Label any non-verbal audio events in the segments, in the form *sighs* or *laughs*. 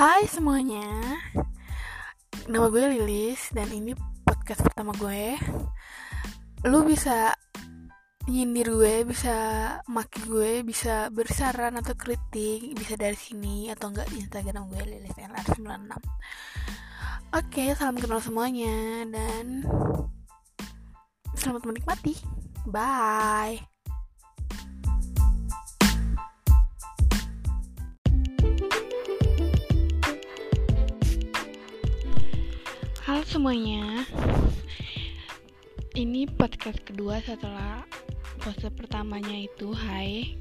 Hai semuanya. Nama gue Lilis Dan ini podcast pertama gue. Lu bisa nyindir gue Bisa maki gue Bisa bersaran atau kritik Bisa dari sini Atau enggak Instagram gue Lilis LR96 Oke salam kenal semuanya Dan Selamat menikmati. Bye semuanya, ini podcast kedua setelah pose pertamanya itu Hai.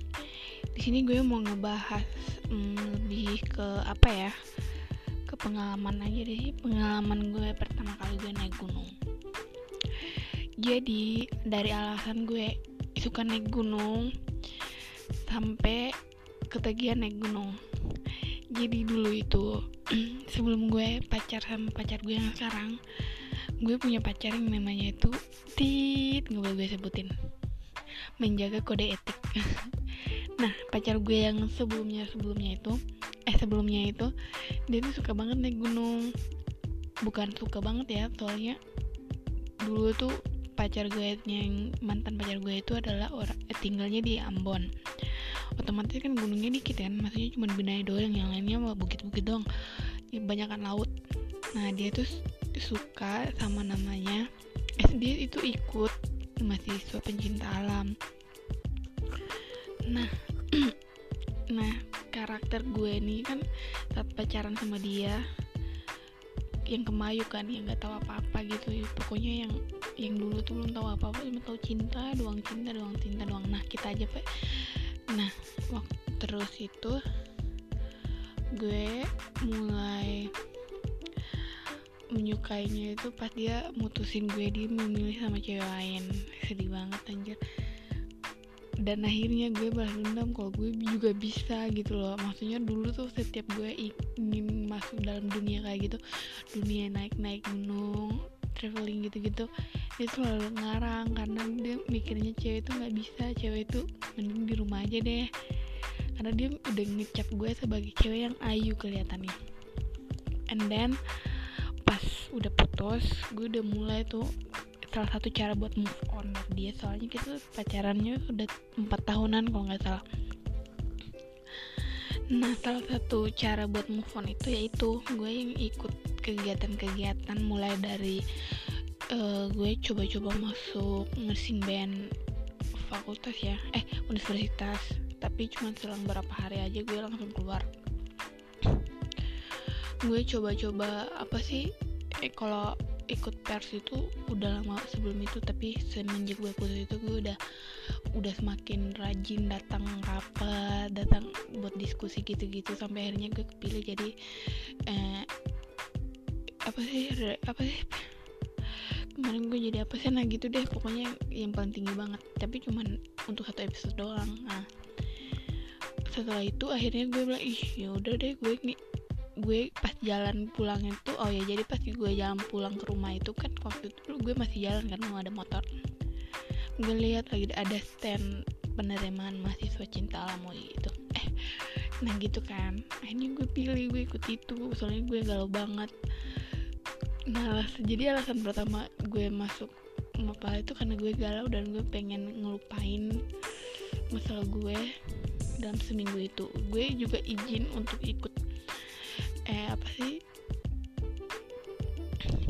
Di sini gue mau ngebahas hmm, lebih ke apa ya? Ke pengalaman aja deh, pengalaman gue pertama kali gue naik gunung. Jadi dari alasan gue suka naik gunung sampai ketagihan naik gunung. Jadi dulu itu *clears throat* sebelum gue pacar sama pacar gue yang sekarang gue punya pacar yang namanya itu tit nggak boleh gue sebutin. Menjaga kode etik. *laughs* Nah pacar gue yang sebelumnya sebelumnya itu eh sebelumnya itu dia tuh suka banget naik gunung. Bukan suka banget ya soalnya dulu tuh pacar gue yang mantan pacar gue itu adalah orang eh, tinggalnya di Ambon otomatis kan gunungnya dikit kan maksudnya cuma Binai doang yang lainnya bukit-bukit doang. Ya, banyak kan laut. Nah dia tuh suka sama namanya eh dia itu ikut mahasiswa pencinta alam. Nah *clears throat* nah karakter gue ini kan saat pacaran sama dia yang kemayu kan yang nggak tahu apa-apa gitu. Pokoknya yang yang dulu tuh belum tahu apa-apa cuma tahu cinta doang cinta doang cinta doang. Nah kita aja pak nah waktu terus itu gue mulai menyukainya itu pas dia mutusin gue dia memilih sama cewek lain. Sedih banget anjir. Dan akhirnya gue balas dendam kalau gue juga bisa gitu loh. Maksudnya dulu tuh setiap gue ingin masuk dalam dunia kayak gitu dunia naik-naik gunung traveling gitu-gitu dia selalu ngarang karena dia mikirnya cewek itu nggak bisa cewek itu mending di rumah aja deh. Karena dia udah ngecap gue sebagai cewek yang ayu kelihatannya. And then pas udah putus gue udah mulai tuh salah satu cara buat move on dari dia. Soalnya kita pacarannya udah empat tahunan kalau nggak salah. Nah salah satu cara buat move on itu yaitu gue yang ikut kegiatan-kegiatan mulai dari uh, gue coba-coba masuk mesin band fakultas ya. Eh universitas. Tapi cuma selang berapa hari aja gue langsung keluar. Gue coba-coba apa sih? Eh kalau ikut pers itu udah lama sebelum itu tapi semenjak gue putus itu gue udah udah semakin rajin datang rapat datang buat diskusi gitu-gitu sampai akhirnya gue kepilih jadi eh, apa sih apa sih kemarin gue jadi apa sih? Nah gitu deh. Pokoknya yang paling tinggi banget. Tapi cuman untuk satu episode doang. Nah setelah itu akhirnya gue bilang ih ya udah deh gue nih gue pas jalan pulang itu oh ya jadi pas gue jalan pulang ke rumah itu kan waktu itu gue masih jalan karena mau ada motor. Gue lihat lagi ada stand penerimaan mahasiswa cinta alam gitu eh nah gitu kan. Akhirnya gue pilih gue ikut itu. Soalnya gue galau banget nah jadi alasan pertama gue masuk Mapala itu karena gue galau dan gue pengen ngelupain masalah gue dalam seminggu itu. Gue juga izin untuk ikut eh apa sih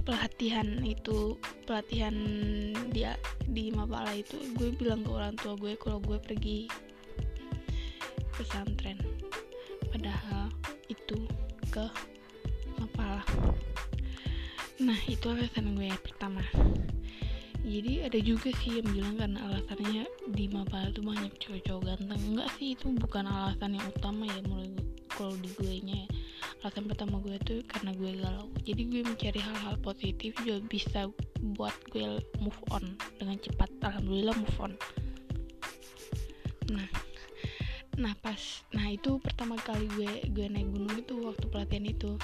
pelatihan itu pelatihan dia di Mapala itu. Gue bilang ke orang tua gue kalau gue pergi pesantren. Padahal itu ke Mapala nah itu alasan gue yang pertama. Jadi ada juga sih yang bilang karena alasannya di Mapala tuh banyak cowok-cowok ganteng. Enggak sih itu bukan alasan yang utama ya mulai kalau di gue nya. Alasan pertama gue tuh karena gue galau. Jadi gue mencari hal-hal positif juga bisa buat gue move on dengan cepat. Alhamdulillah move on. Nah nah pas nah itu pertama kali gue gue naik gunung itu waktu pelatihan itu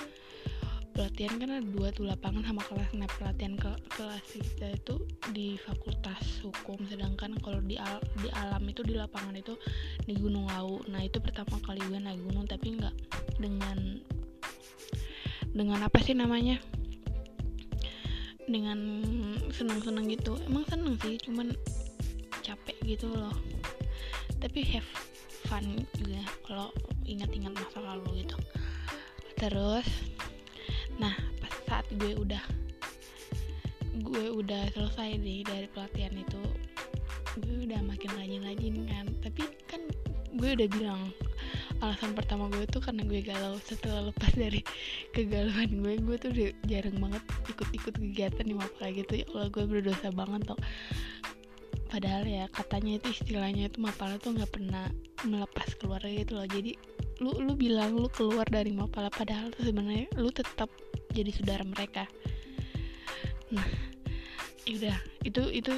pelatihan kan ada dua tuh lapangan sama kelas. Nah pelatihan ke kelas kita itu di fakultas hukum. Sedangkan kalau di al di alam itu di lapangan itu di Gunung Lawu nah itu pertama kali gue naik gunung tapi nggak dengan dengan apa sih namanya? Dengan senang-senang gitu. Emang seneng sih cuman capek gitu loh. Tapi have fun juga kalau ingat-ingat masa lalu gitu. Terus nah pas saat gue udah gue udah selesai nih dari pelatihan itu gue udah makin rajin-rajin kan. Tapi kan gue udah bilang alasan pertama gue tuh karena gue galau. Setelah lepas dari kegalauan gue gue tuh jarang banget ikut-ikut kegiatan di mapala gitu. Ya Allah gue berdosa banget tau padahal ya katanya itu istilahnya itu mapala tuh nggak pernah melepas keluarga gitu loh. Jadi lu lu bilang lu keluar dari mapala padahal sebenarnya lu tetap jadi saudara mereka. Nah yaudah itu itu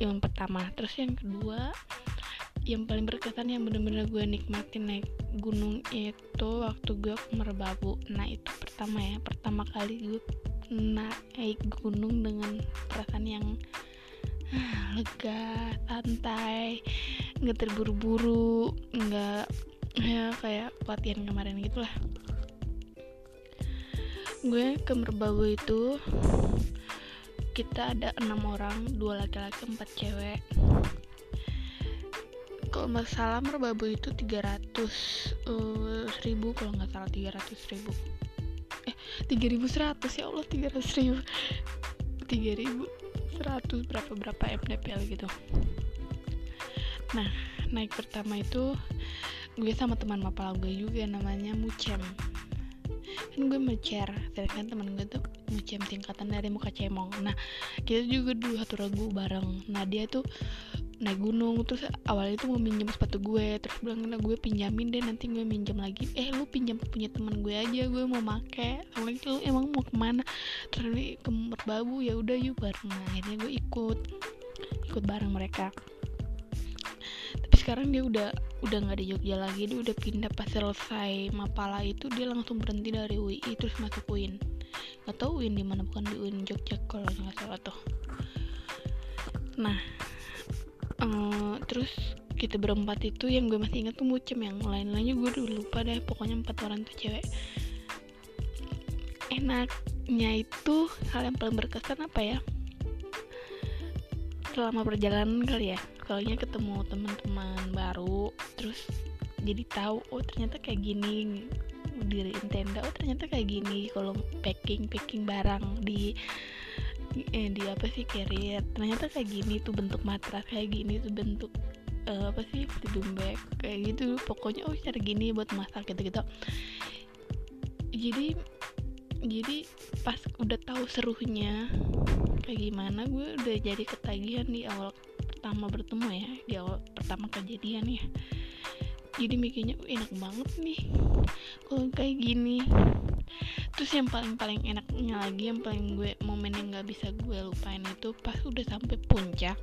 yang pertama. Terus yang kedua yang paling berkesan yang bener-bener gue nikmatin naik gunung itu waktu gue ke Merbabu. Nah itu pertama ya pertama kali gue naik gunung dengan perasaan yang ah, lega santai nggak terburu-buru nggak ya kayak pelatihan kemarin gitulah. Gue ke Merbabu itu kita ada enam orang dua laki-laki empat cewek. Kalau nggak salah merbabu itu 300 uh, ribu kalau nggak salah 300 ribu. Eh 3100 ya Allah 300 ribu. 3100 berapa berapa MDPL gitu. Nah naik pertama itu gue sama teman mapala gue juga namanya Mucem. Kan gue mecer sedangkan teman gue tuh Mucem tingkatan dari muka cemong. Nah kita juga dulu satu ragu bareng. Nah dia tuh naik gunung terus awalnya tuh mau minjem sepatu gue. Terus bilang nah gue pinjamin deh nanti gue minjem lagi. Eh lu pinjam punya teman gue aja gue mau make. Sama lu emang mau ke mana? Terus ke merbabu ya udah yuk bareng. Nah, akhirnya gue ikut ikut bareng mereka sekarang dia udah udah nggak di Jogja lagi dia udah pindah pas selesai mapala itu dia langsung berhenti dari UI terus masuk UIN nggak tahu UIN di mana bukan di UIN Jogja kalau nggak salah tuh. Nah uh, terus kita berempat itu yang gue masih ingat tuh mucem yang lain-lainnya gue udah lupa deh pokoknya empat orang tuh cewek. Enaknya itu hal yang paling berkesan apa ya? Selama perjalanan kali ya soalnya ketemu teman-teman baru terus jadi tahu oh ternyata kayak gini diriin tenda oh ternyata kayak gini kalau packing packing barang di eh, di apa sih carrier ternyata kayak gini tuh bentuk matras kayak gini tuh bentuk uh, apa sih sleeping bag kayak gitu. Pokoknya oh cara gini buat masak gitu gitu jadi jadi pas udah tahu serunya kayak gimana gue udah jadi ketagihan di awal pertama bertemu ya di awal pertama kejadian ya. Jadi mikirnya enak banget nih kalau kayak gini. Terus yang paling paling enaknya lagi yang paling gue momen yang nggak bisa gue lupain itu pas udah sampai puncak.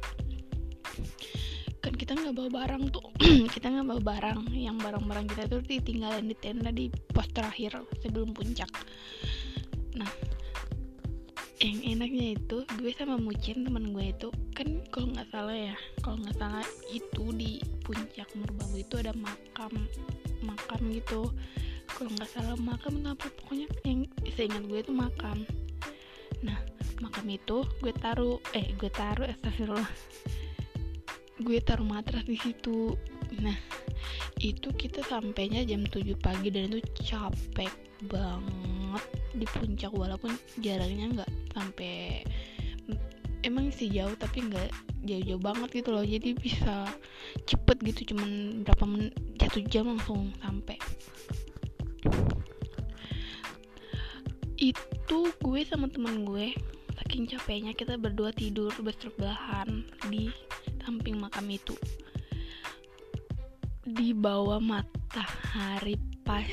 Kan kita nggak bawa barang tuh *clears throat* kita nggak bawa barang. Yang barang-barang kita tuh ditinggalin di tenda di pos terakhir sebelum puncak. Nah yang enaknya itu gue sama Mucin teman gue itu kan kalau nggak salah ya kalau nggak salah itu di puncak Merbabu itu ada makam makam gitu. Kalau nggak salah makam apa pokoknya yang seingat gue itu makam. Nah makam itu gue taruh eh gue taruh astagfirullah. Gue taruh matras di situ. Nah itu kita sampainya jam 7 pagi dan itu capek banget di puncak walaupun jaraknya nggak sampai emang sih jauh tapi nggak jauh-jauh banget gitu loh. Jadi bisa cepet gitu cuman berapa menit satu jam langsung sampai. Itu gue sama temen gue saking capeknya kita berdua tidur bersebelahan di samping makam itu di bawah matahari pas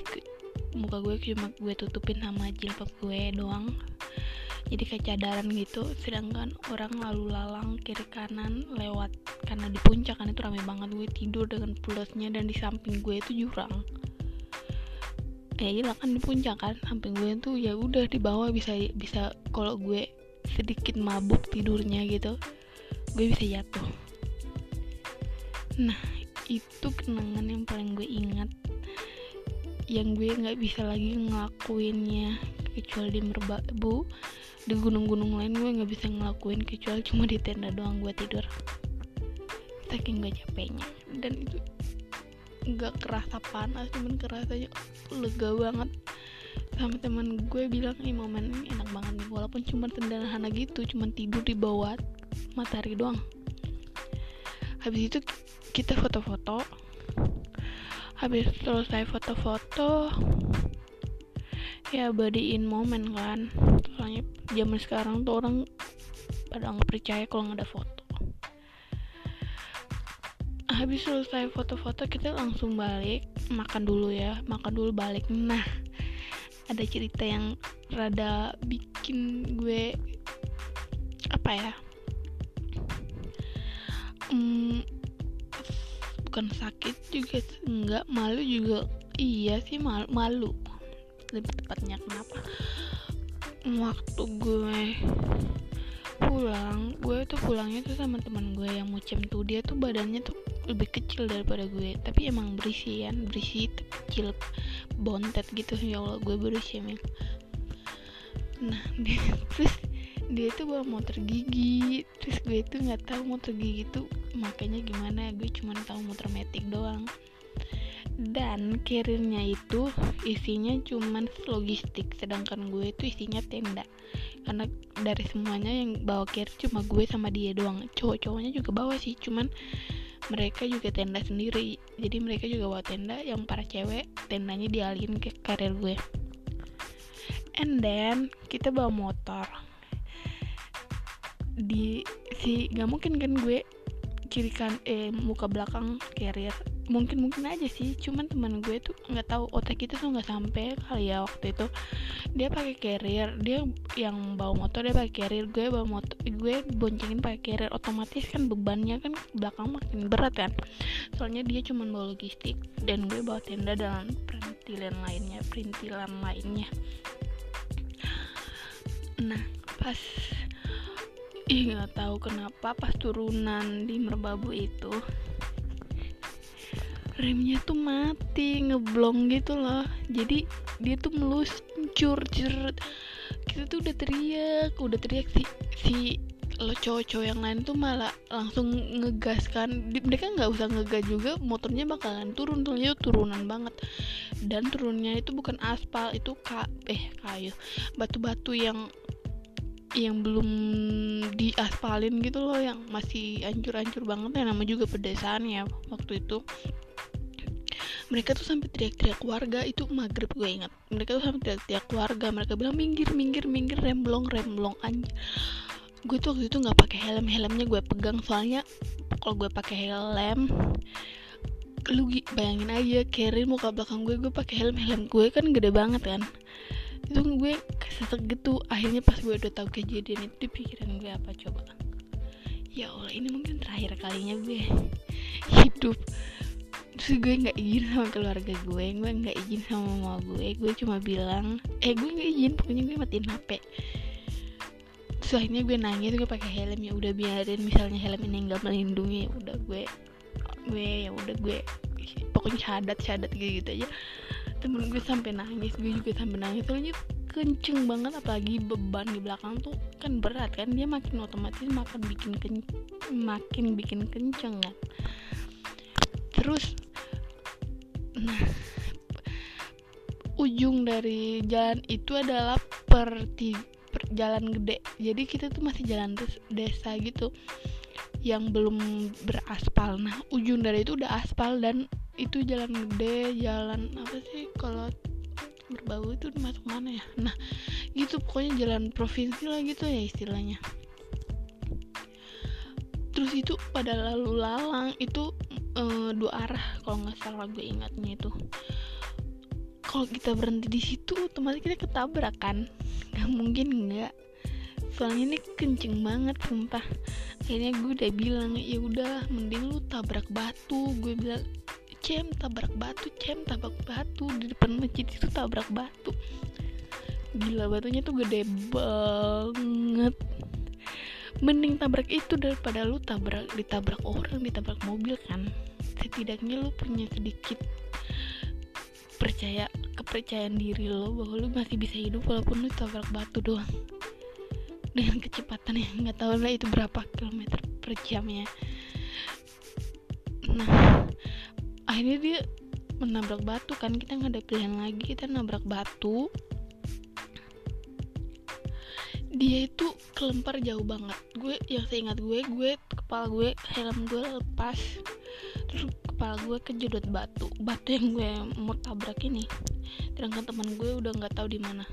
muka gue cuma gue tutupin sama jilbab gue doang. Jadi kayak cadaran gitu. Sedangkan orang lalu lalang kiri kanan lewat karena di puncak kan itu rame banget. Gue tidur dengan plusnya dan di samping gue itu jurang. Ya iya kan di puncak kan samping gue tuh ya udah di bawah bisa bisa kalau gue sedikit mabuk tidurnya gitu gue bisa jatuh. Nah itu kenangan yang paling gue ingat. Yang gue nggak bisa lagi ngelakuinnya kecuali di merbabu. Di gunung-gunung lain gue nggak bisa ngelakuin kecuali cuma di tenda doang gue tidur. Saking gue capeknya. Dan itu nggak kerasa panas cuman kerasanya lega banget. Sama teman gue bilang ini momen ini enak banget nih walaupun cuma sederhana gitu cuma tidur di bawah matahari doang. Habis itu kita foto-foto. Habis selesai foto-foto ya body in moment kan. Soalnya zaman sekarang tuh orang pada nggak percaya kalau nggak ada foto. Habis selesai foto-foto kita langsung balik makan dulu ya makan dulu balik. Nah ada cerita yang rada bikin gue apa ya hmm, bukan sakit juga enggak malu juga. Iya sih malu, malu. lebih tepatnya kenapa? Waktu gue pulang gue tuh pulangnya tuh sama teman gue yang mucem tuh dia tuh badannya tuh lebih kecil daripada gue. Tapi emang berisi kan? Berisi kecil bontet gitu. Ya Allah gue berisi emang nah dia *laughs* terus dia tuh bawa motor gigi. Terus gue tuh nggak tahu motor gigi tuh makanya gimana. Gue cuma tahu muter metik doang. Dan carriernya itu isinya cuman logistik sedangkan gue itu isinya tenda. Karena dari semuanya yang bawa carrier cuma gue sama dia doang. Cowok-cowoknya juga bawa sih cuman mereka juga tenda sendiri. Jadi mereka juga bawa tenda yang para cewek tendanya dialihin ke karir gue. And then kita bawa motor di si nggak mungkin kan gue kiri kan eh muka belakang carrier. Mungkin mungkin aja sih cuman teman gue tuh nggak tahu otak kita tuh nggak sampai kali ya waktu itu. Dia pakai carrier dia yang bawa motor dia pakai carrier. Gue bawa motor gue boncengin pakai carrier otomatis kan bebannya kan belakang makin berat kan. Soalnya dia cuma bawa logistik dan gue bawa tenda dan perintilan lainnya perintilan lainnya. Nah pas ih nggak tahu kenapa pas turunan di merbabu itu remnya tuh mati ngeblong gitu loh. Jadi dia tuh meluncur cerut kita tuh udah teriak udah teriak si si lo cowok-cowok yang lain tuh malah langsung ngegas kan. Mereka nggak usah ngegas juga motornya bakalan turun soalnya turunan banget. Dan turunnya itu bukan aspal itu ka eh kayu. Batu-batu yang yang belum diaspalin gitu loh yang masih ancur-ancur banget ya nama juga pedesaan ya waktu itu. Mereka tuh sampai teriak-teriak warga itu maghrib gue ingat. Mereka tuh sampai teriak-teriak warga mereka bilang minggir minggir minggir remblong remblong anjir gue tuh waktu itu nggak pakai helm helmnya gue pegang soalnya kalau gue pakai helm lu bayangin aja carry muka belakang gue gue pakai helm helm gue kan gede banget kan itu gue kesesek gitu akhirnya pas gue udah tahu kejadian itu di pikiran gue apa coba? Ya Allah ini mungkin terakhir kalinya gue hidup. Terus gue nggak izin sama keluarga gue gue nggak izin sama mama gue gue cuma bilang eh gue nggak izin pokoknya gue matiin hp akhirnya gue nangis gue pakai helm ya udah biarin misalnya helm ini nggak melindungi ya udah gue gue ya udah gue pokoknya syahadat syahadat gitu aja temen gue sampai nangis gue juga sampai nangis. Soalnya kenceng banget apalagi beban di belakang tuh kan berat kan. Dia makin otomatis makin bikin ken makin bikin kenceng kan. Terus nah ujung dari jalan itu adalah per, per jalan gede. Jadi kita tuh masih jalan des desa gitu yang belum beraspal. Nah ujung dari itu udah aspal dan itu jalan gede jalan apa sih kalau berbau itu masuk mana ya? Nah gitu pokoknya jalan provinsi lah gitu ya istilahnya. Terus itu pada lalu lalang itu e, dua arah kalau nggak salah gue ingatnya itu. Kalau kita berhenti di situ otomatis kita ketabrak kan? Nggak mungkin nggak. Soalnya ini kenceng banget sumpah. Akhirnya gue udah bilang ya udah mending lu tabrak batu. Gue bilang cem tabrak batu cem tabrak batu. Di depan masjid itu tabrak batu. Gila batunya tuh gede banget. Mending tabrak itu daripada lu tabrak ditabrak orang ditabrak mobil kan. Setidaknya lu punya sedikit percaya kepercayaan diri lo bahwa lo masih bisa hidup walaupun lo tabrak batu doang. Dengan kecepatan yang nggak tahu lah itu berapa kilometer per jamnya. Nah akhirnya dia menabrak batu kan kita nggak ada pilihan lagi kita nabrak batu. Dia itu kelempar jauh banget. Gue yang seingat gue gue kepala gue helm gue lepas terus kepala gue kejedot batu batu yang gue mau tabrak ini. Sedangkan teman gue udah nggak tahu di mana.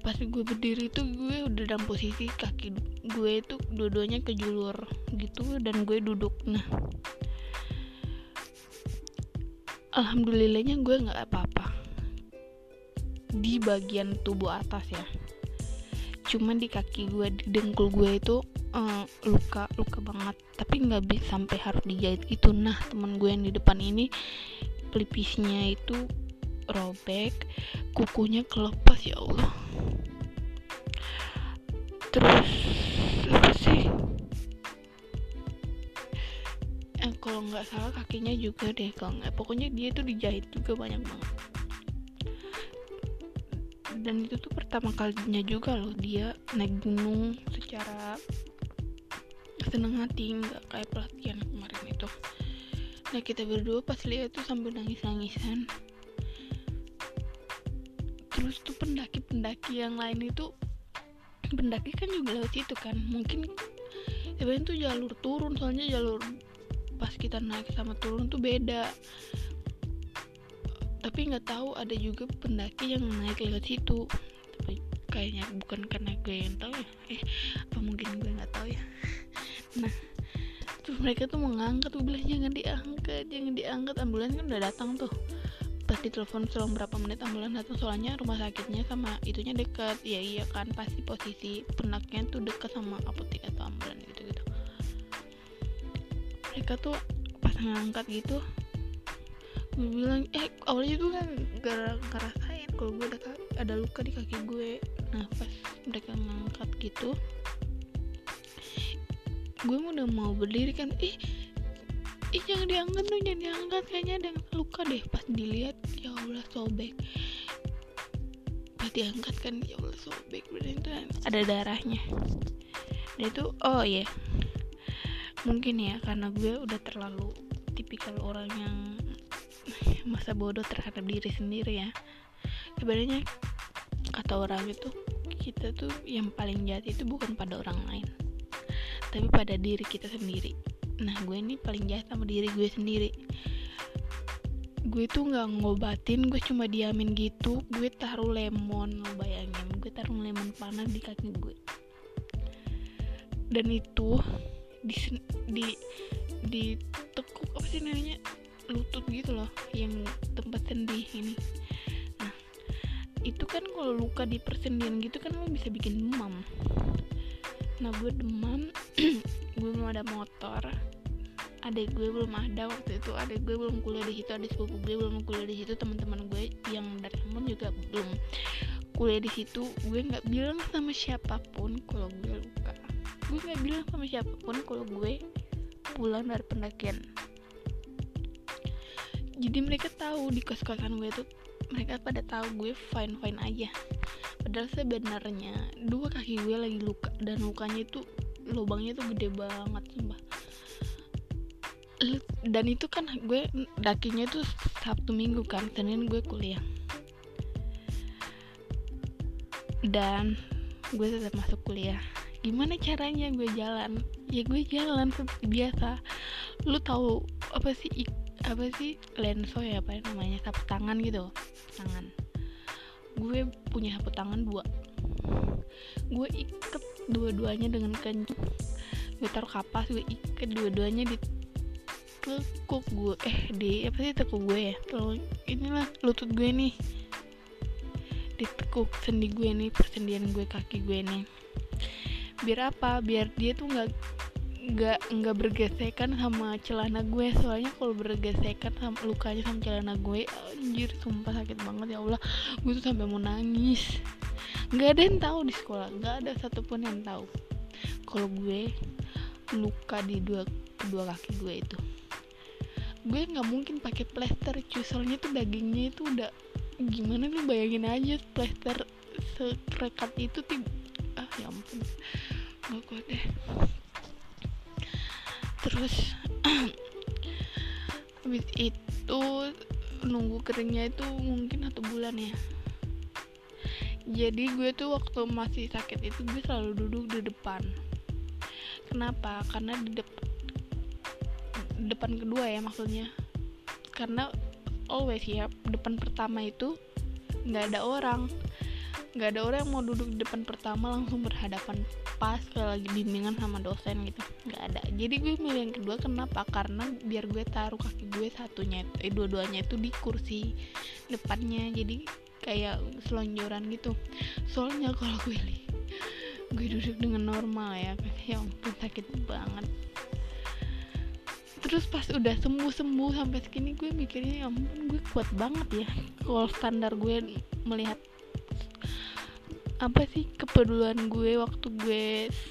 Pas gue berdiri itu gue udah dalam posisi kaki gue itu dua-duanya kejulur gitu dan gue duduk. Nah alhamdulillahnya gue nggak apa-apa. Di bagian tubuh atas ya. Cuman di kaki gue di dengkul gue itu uh, luka luka banget. Tapi nggak bisa sampai harus dijahit itu nah teman gue yang di depan ini pelipisnya itu robek kukunya kelepas ya Allah. Terus kalau nggak salah kakinya juga deh kalau nggak. Pokoknya dia tuh dijahit juga banyak banget. Dan itu tuh pertama kalinya juga loh dia naik gunung secara seneng hati nggak kayak pelatihan kemarin itu. Nah kita berdua pas lihat tuh sambil nangis nangisan terus tuh pendaki-pendaki yang lain itu pendaki kan juga lewat situ kan. Mungkin sebenarnya tuh jalur turun soalnya jalur pas kita naik sama turun tuh beda. Tapi nggak tahu ada juga pendaki yang naik lewat situ. Tapi kayaknya bukan karena gue yang tahu ya. Eh apa mungkin gue nggak tahu ya? Nah terus mereka tuh mengangkat gue bilang jangan diangkat jangan diangkat. Ambulans kan udah datang tuh. Pas ditelepon selang berapa menit ambulans datang. Soalnya rumah sakitnya sama itunya dekat. Ya iya kan pasti posisi pendaknya tuh dekat sama apotek mereka tuh pas ngangkat gitu gue bilang eh awalnya tuh kan gak ngerasain kalau gue ada ada luka di kaki gue nah pas mereka ngangkat gitu gue udah mau berdiri kan ih ih jangan diangkat tuh jangan diangkat kayaknya ada luka deh. Pas dilihat ya Allah sobek. Pas diangkat kan ya Allah sobek berarti itu ada darahnya. Dan itu oh iya. yeah. Mungkin ya karena gue udah terlalu tipikal orang yang *laughs* masa bodoh terhadap diri sendiri ya. Sebenarnya kata orang itu kita tuh yang paling jahat itu bukan pada orang lain tapi pada diri kita sendiri. Nah gue ini paling jahat sama diri gue sendiri. Gue tuh nggak ngobatin gue cuma diamin gitu. Gue taruh lemon lo bayangin. Gue taruh lemon panas di kaki gue. Dan itu di di di tekuk apa sih namanya lutut gitu loh yang tempat sendi ini nah itu kan kalau luka di persendian gitu kan lo bisa bikin demam. Nah gue demam *clears throat* gue belum ada motor. Adek gue belum ada waktu itu adek gue belum kuliah di situ adek sepupu gue belum kuliah di situ teman-teman gue yang dari Ambon juga belum kuliah di situ. Gue nggak bilang sama siapa pun kalau gue gue nggak bilang sama siapa pun kalau gue pulang dari pendakian. Jadi mereka tahu di kos kosan gue tuh mereka pada tahu gue fine fine aja. Padahal sebenarnya dua kaki gue lagi luka dan lukanya itu lubangnya tuh gede banget sumpah. Dan itu kan gue dakinya tuh sabtu minggu kan senin gue kuliah. Dan gue tetap masuk kuliah gimana caranya gue jalan? Ya gue jalan seperti biasa. Lu tahu apa sih apa sih lenso ya apa namanya? Sapu tangan gitu. Tangan. Gue punya sapu tangan dua. Gue iket dua-duanya dengan kencang gue taruh kapas gue iket dua-duanya di tekuk gue. Eh di apa sih tekuk gue ya? Terus inilah lutut gue nih. Ditekuk sendi gue nih persendian gue kaki gue nih biar apa? Biar dia tuh nggak nggak nggak bergesekan sama celana gue. Soalnya kalau bergesekan sama lukanya sama celana gue anjir sumpah sakit banget ya Allah. Gue tuh sampai mau nangis. Nggak ada yang tahu di sekolah nggak ada satupun yang tahu. Kalau gue luka di dua kedua kaki gue itu. Gue nggak mungkin pakai plester cuy. Soalnya tuh dagingnya itu udah gimana lu bayangin aja plaster sekerekat itu tim ah ya ampun. Nggak kuat deh terus *clears throat* habis itu nunggu keringnya itu mungkin satu bulan ya. Jadi gue tuh waktu masih sakit itu gue selalu duduk di depan. Kenapa? Karena di depan depan kedua ya maksudnya. Karena always ya depan pertama itu nggak ada orang nggak ada orang yang mau duduk di depan pertama langsung berhadapan pas kalau lagi bimbingan sama dosen gitu. Nggak ada. Jadi gue milih yang kedua kenapa? Karena biar gue taruh kaki gue satunya eh dua-duanya itu di kursi depannya. Jadi kayak selonjoran gitu. Soalnya kalau gue li gue duduk dengan normal ya ya ampun sakit banget. Terus pas udah sembuh sembuh sampai segini gue mikirnya ya ampun gue kuat banget ya. Kalau standar gue melihat apa sih kepedulian gue waktu gue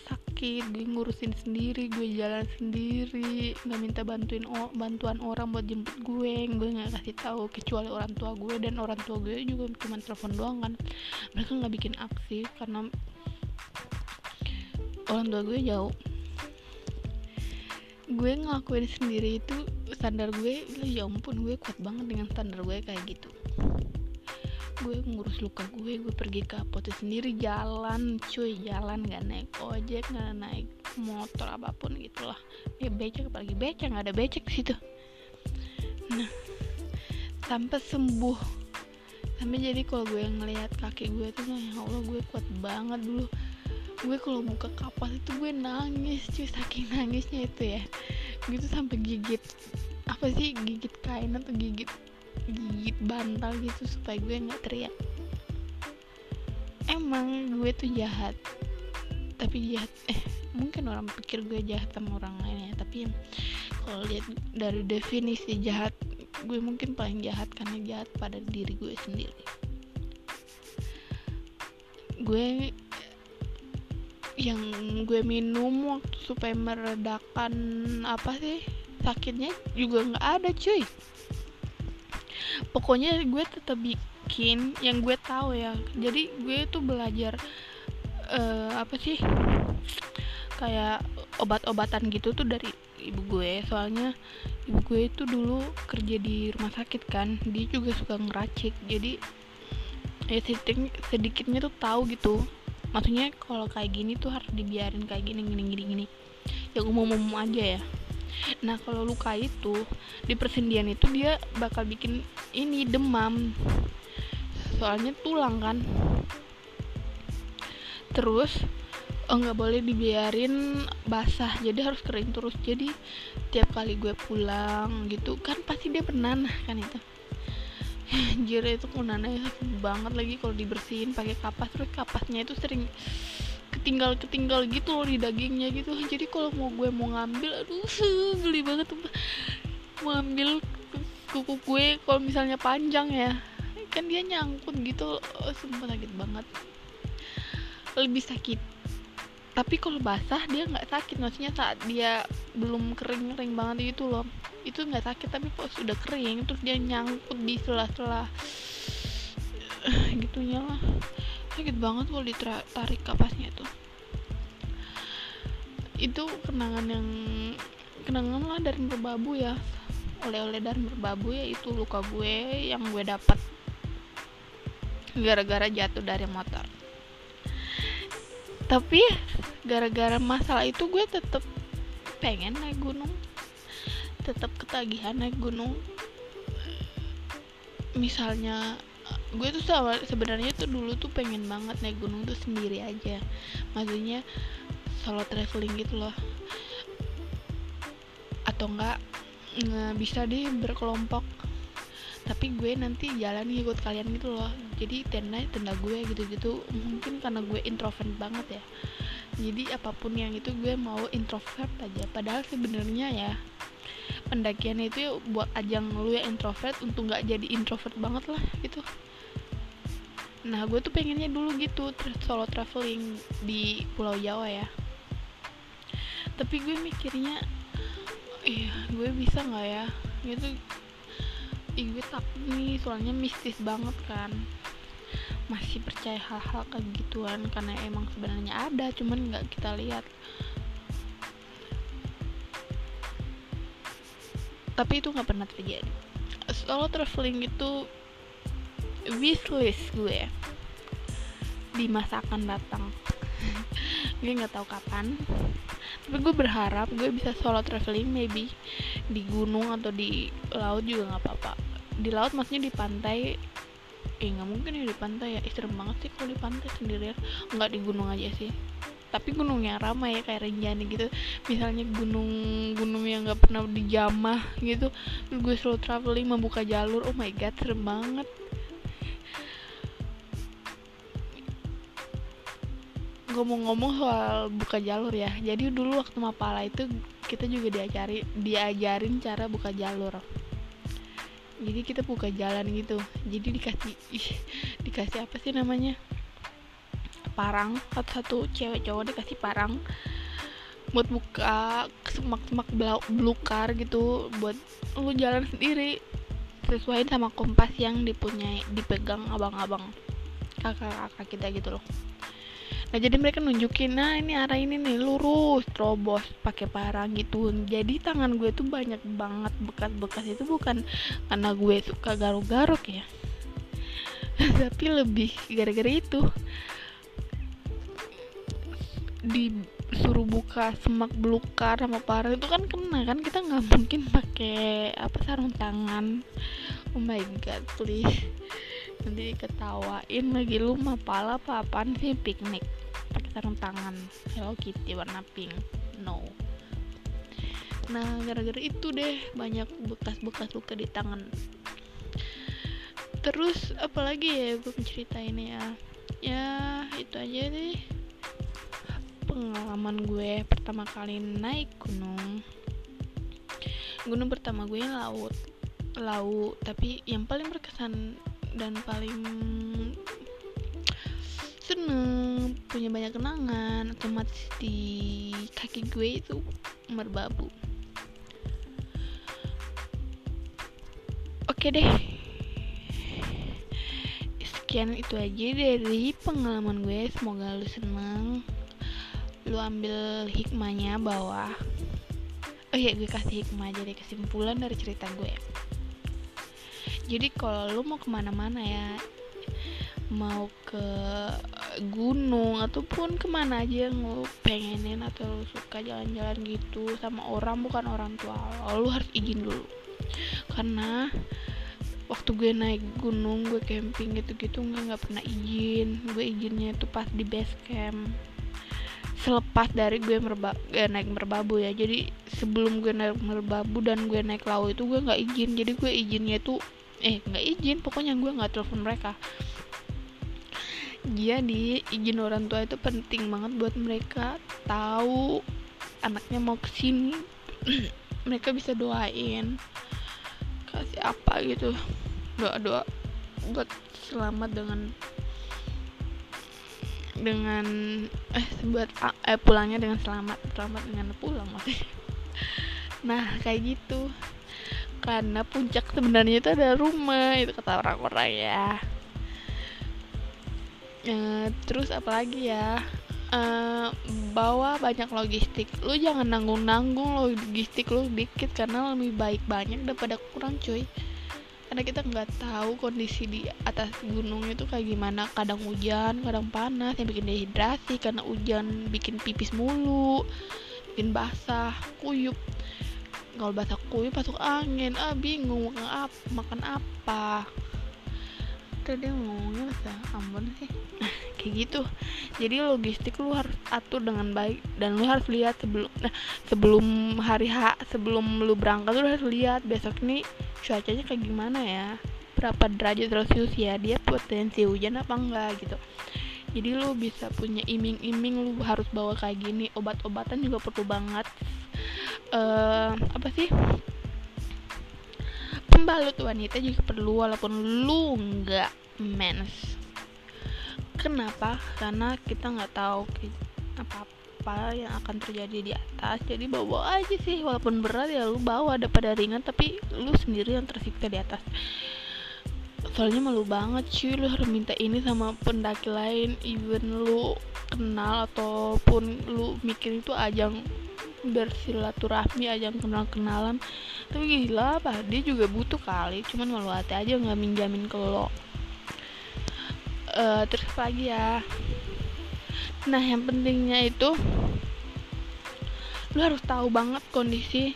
sakit gue ngurusin sendiri gue jalan sendiri nggak minta bantuin bantuan orang buat jemput gue gue nggak kasih tahu kecuali orang tua gue dan orang tua gue juga cuma telepon doang kan. Mereka nggak bikin aksi karena orang tua gue jauh. Gue ngelakuin sendiri itu standar gue ya ampun gue kuat banget dengan standar gue kayak gitu gue ngurus luka gue gue pergi ke apotek sendiri jalan cuy jalan nggak naik ojek nggak naik motor apa pun gitulah ya becek apalagi becek nggak ada becek di situ. Nah sampai sembuh. Sampai jadi kalau gue ngelihat kaki gue tuh ya allah gue kuat banget dulu. Gue kalau buka kapas itu gue nangis cuy saking nangisnya itu ya. Gitu sampai gigit apa sih gigit kain atau gigit gigit bantal gitu supaya gue nggak teriak. Emang gue tuh jahat. Tapi jahat *laughs* eh mungkin orang pikir gue jahat sama orang lain ya tapi kalau lihat dari definisi jahat gue mungkin paling jahat karena jahat pada diri gue sendiri. Gue yang gue minum waktu supaya meredakan apa sih sakitnya juga nggak ada cuy pokoknya gue tetap bikin yang gue tahu ya. Jadi gue tuh belajar uh, apa sih kayak obat-obatan gitu tuh dari ibu gue. Soalnya ibu gue itu dulu kerja di rumah sakit kan dia juga suka ngeracik. Jadi ya sedikit sedikitnya tuh tahu gitu. Maksudnya kalau kayak gini tuh harus dibiarin kayak gini gini gini gini. Yang umum-umum aja ya nah kalau luka itu di persendian itu dia bakal bikin ini demam. Soalnya tulang kan. Terus oh nggak boleh dibiarin basah. Jadi harus kering terus. Jadi tiap kali gue pulang gitu kan pasti dia bernanah kan itu. *laughs* Anjir itu kunananya banget lagi kalau dibersihin pakai kapas. Terus kapasnya itu sering ketinggal ketinggal gitu loh di dagingnya gitu. *laughs* Jadi kalau mau gue mau ngambil aduh *laughs* geli banget tuh. Mau ngambil kuku gue kalau misalnya panjang ya. Kan dia nyangkut gitu. Oh, sumpah sakit banget. Lebih sakit. Tapi kalau basah dia nggak sakit. Maksudnya saat dia belum kering kering banget gitu loh. Itu nggak sakit tapi kok sudah kering terus dia nyangkut di sela-sela *sighs* gitunya lah sakit banget kalau ditarik kapasnya itu itu kenangan yang kenangan lah dari merbabu ya. Oleh-oleh dari merbabu ya itu luka gue yang gue dapat gara-gara jatuh dari motor. Tapi gara-gara masalah itu gue tetep pengen naik gunung. Tetap ketagihan naik gunung. Misalnya gue tuh sebenarnya tuh dulu tuh pengen banget naik gunung tuh sendiri aja. Maksudnya solo traveling gitu loh. Atau enggak nggak bisa deh berkelompok. Tapi gue nanti jalan ikut kalian gitu loh. Jadi tenda tenda gue gitu-gitu. Mungkin karena gue introvert banget ya. Jadi apa pun yang itu gue mau introvert aja. Padahal sebenarnya ya pendakian itu buat ajang lu ya introvert untuk nggak jadi introvert banget lah gitu. Nah gue tuh pengennya dulu gitu solo traveling di Pulau Jawa ya. Tapi gue mikirnya iya gue bisa nggak ya? Gitu. Ih gue takut nih soalnya mistis banget kan. Masih percaya hal-hal kayak gituan karena emang sebenarnya ada cuman nggak kita lihat tapi itu nggak pernah terjadi. Solo traveling itu wishlist gue di masa akan datang. *laughs* Gue nggak tahu kapan. Tapi gue berharap gue bisa solo traveling maybe di gunung atau di laut juga nggak apa-apa. Di laut maksudnya di pantai. Eh nggak mungkin ya di pantai ya. Serem banget sih kalau di pantai sendirian. Nggak di gunung aja sih tapi gunung yang ramai ya kayak Rinjani gitu. Misalnya gunung-gunung yang nggak pernah dijamah gitu gue slow traveling membuka jalur. Oh my god serem banget. Ngomong-ngomong soal buka jalur ya jadi dulu waktu mapala itu kita juga diajari diajarin cara buka jalur. Jadi kita buka jalan gitu. Jadi dikasih ih, dikasih apa sih namanya parang. Satu-satu cewek cowok dikasih parang buat buka semak-semak belukar gitu buat lu jalan sendiri. Sesuai sama kompas yang dipunyai dipegang abang-abang kakak-kakak kita gitu loh. Nah jadi mereka nunjukin nah ini arah ini nih lurus terobos pakai parang gitu. Jadi tangan gue tuh banyak banget bekas-bekas. Itu bukan karena gue suka garuk-garuk ya. *laughs* Tapi lebih gara-gara itu disuruh buka semak belukar sama parang itu kan kena kan kita nggak *laughs* mungkin pakai apa sarung tangan. Oh my god please. Nanti ketawain lagi lu mah pala apa apaan sih piknik? Pakai sarung tangan. Hello Kitty warna pink. No. Nah gara-gara itu deh banyak bekas-bekas luka di tangan. Terus apalagi ya gue ini ya? Ya itu aja deh pengalaman gue pertama kali naik gunung. Gunung pertama gue laut laut. Tapi yang paling berkesan dan paling seneng punya banyak kenangan otomatis di kaki gue itu merbabu. Oke deh. Sekian itu aja dari pengalaman gue. Semoga lu seneng lu ambil hikmahnya bahwa oh iya gue kasih hikmah jadi kesimpulan dari cerita gue. Jadi kalau lu mau ke mana-mana ya mau ke gunung ataupun ke mana aja yang lu pengenin atau lu suka jalan-jalan gitu sama orang bukan orang tua lo, lu harus izin dulu. Karena waktu gue naik gunung gue camping gitu-gitu nggak nggak pernah izin. Gue izinnya itu pas di base camp selepas dari gue merba eh, naik merbabu ya. Jadi sebelum gue naik merbabu dan gue naik laut itu gue nggak izin. Jadi gue izinnya tuh eh nggak izin. Pokoknya gue nggak telepon mereka. Jadi izin orang tua itu penting banget buat mereka. Tahu anaknya mau ke sini *clears throat* mereka bisa doain. Kasih apa gitu. Doa doa buat selamat dengan dengan eh buat eh, pulangnya dengan selamat selamat dengan pulang maksudnya. *laughs* Nah kayak gitu. Karena puncak sebenarnya itu ada rumah itu kata orang-orang ya. E, terus apalagi ya? E, bawa banyak logistik. Lu jangan nanggung-nanggung logistik lu dikit karena lebih baik banyak daripada kurang cuy karena kita nggak tahu kondisi di atas gunung itu kayak gimana. Kadang hujan kadang panas yang bikin dehidrasi karena hujan bikin pipis mulu bikin basah kuyup. Kalau basah kuyup masuk angin. Ah bingung makan apa makan apa? Tadi ngomongnya bahasa Ambon sih. *laughs* Kayak gitu. Jadi logistik lu harus atur dengan baik dan lu harus lihat sebelum nah sebelum hari H sebelum lu berangkat lu harus lihat. Besok ini cuacanya kayak gimana ya? Berapa derajat celcius ya? Dia potensi hujan apa enggak gitu. Jadi lu bisa punya iming-iming lu harus bawa kayak gini. Obat-obatan juga perlu banget. Uh, apa sih? Pembalut wanita juga perlu walaupun lu nggak mens. Kenapa? Karena kita nggak tahu apa apa yang akan terjadi di atas. Jadi bawa aja sih walaupun berat ya lu bawa daripada ringan tapi lu sendiri yang tersiksa di atas. Soalnya malu banget cuy lu harus minta ini sama pendaki lain. Even lu kenal ataupun lu mikir itu ajang bersilaturahmi ajang kenal-kenalan. Tapi gila apa dia juga butuh kali cuman malu hati aja nggak minjamin ke lo. Uh, terus lagi ya nah yang pentingnya itu lu harus tahu banget kondisi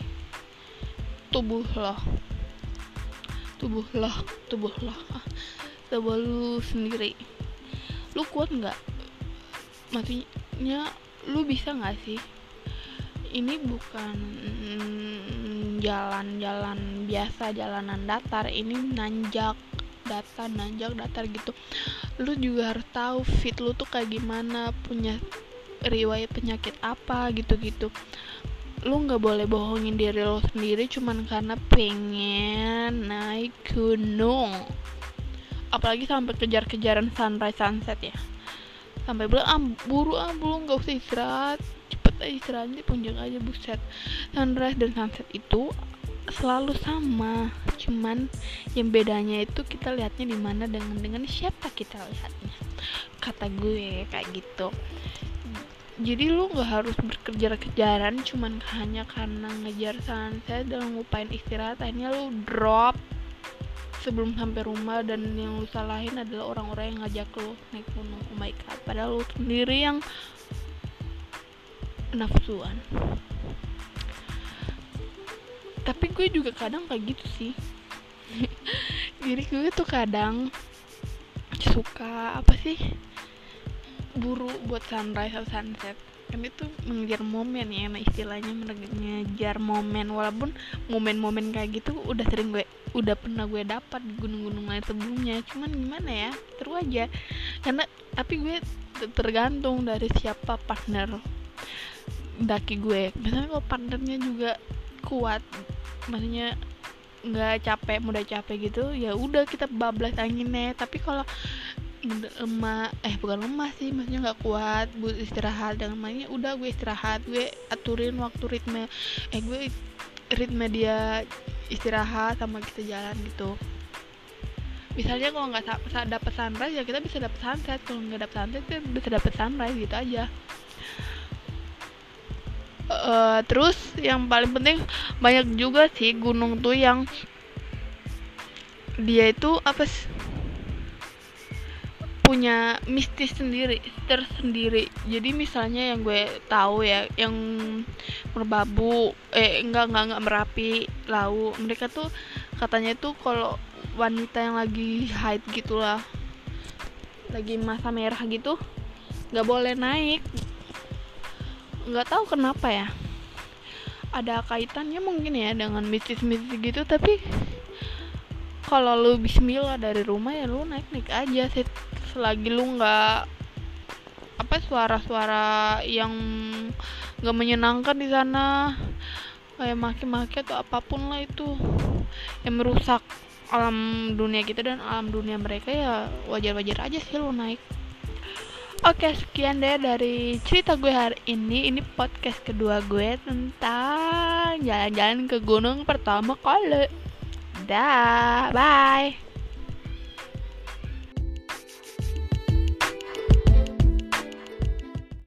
tubuh lo. Tubuh lo tubuh lo tubuh lu sendiri. Lu kuat nggak? Maksudnya lu bisa nggak sih? Ini bukan jalan-jalan biasa jalanan datar. Ini nanjak datar nanjak datar gitu lu juga harus tahu fit lu tuh kayak gimana punya riwayat penyakit apa gitu-gitu. Lu nggak boleh bohongin diri lo sendiri cuman karena pengen naik gunung. Apalagi sampai kejar-kejaran sunrise sunset ya. Sampai bilang ah buru ah belum nggak usah istirahat. Cepet aja istirahat di puncak aja buset. Sunrise dan sunset itu selalu sama cuman yang bedanya itu kita lihatnya di mana dengan dengan siapa kita lihatnya kata gue kayak gitu. Jadi lu nggak harus berkejar-kejaran cuman hanya karena ngejar sunset dan ngupain istirahat akhirnya lu drop sebelum sampai rumah dan yang lu salahin adalah orang-orang yang ngajak lu naik gunung. Oh my god padahal lu sendiri yang nafsuan tapi gue juga kadang kayak gitu sih. *laughs* Jadi gue tuh kadang suka apa sih? Buru buat sunrise atau sunset. Kan itu mengejar momen ya nah istilahnya mengejar momen. Walaupun momen-momen kayak gitu udah sering gue udah pernah gue dapat di gunung-gunung lain sebelumnya. Cuman gimana ya terus aja. Karena tapi gue tergantung dari siapa partner daki gue. Misalnya kalau partnernya juga kuat. Maksudnya nggak capek mudah capek gitu ya udah kita bablas anginnya. Tapi kalau lemah eh bukan lemah sih maksudnya nggak kuat buat istirahat dengan mainnya udah gue istirahat gue aturin waktu ritme eh gue ritme dia istirahat sama kita jalan gitu. Misalnya kalau nggak dapet sunrise ya kita bisa dapet sunset. Kalau nggak dapet sunset kita bisa dapet sunrise gitu aja uh, terus yang paling penting banyak juga sih gunung tuh yang dia itu apa sih? Punya mistis sendiri tersendiri. Jadi misalnya yang gue tahu ya yang merbabu eh enggak enggak enggak merapi lau mereka tuh katanya tuh kalau wanita yang lagi haid gitulah lagi masa merah gitu nggak boleh naik nggak tahu kenapa ya. Ada kaitannya mungkin ya dengan mistis-mistis gitu tapi kalau lu bismillah dari rumah ya lu naik-naik aja sih. Selagi lu nggak apa suara-suara yang nggak menyenangkan di sana kayak maki-maki atau apa pun lah itu yang merusak alam dunia kita dan alam dunia mereka ya wajar-wajar aja sih lu naik Oke sekian deh dari cerita gue hari ini. Ini podcast kedua gue tentang jalan-jalan ke gunung pertama kali Dah, bye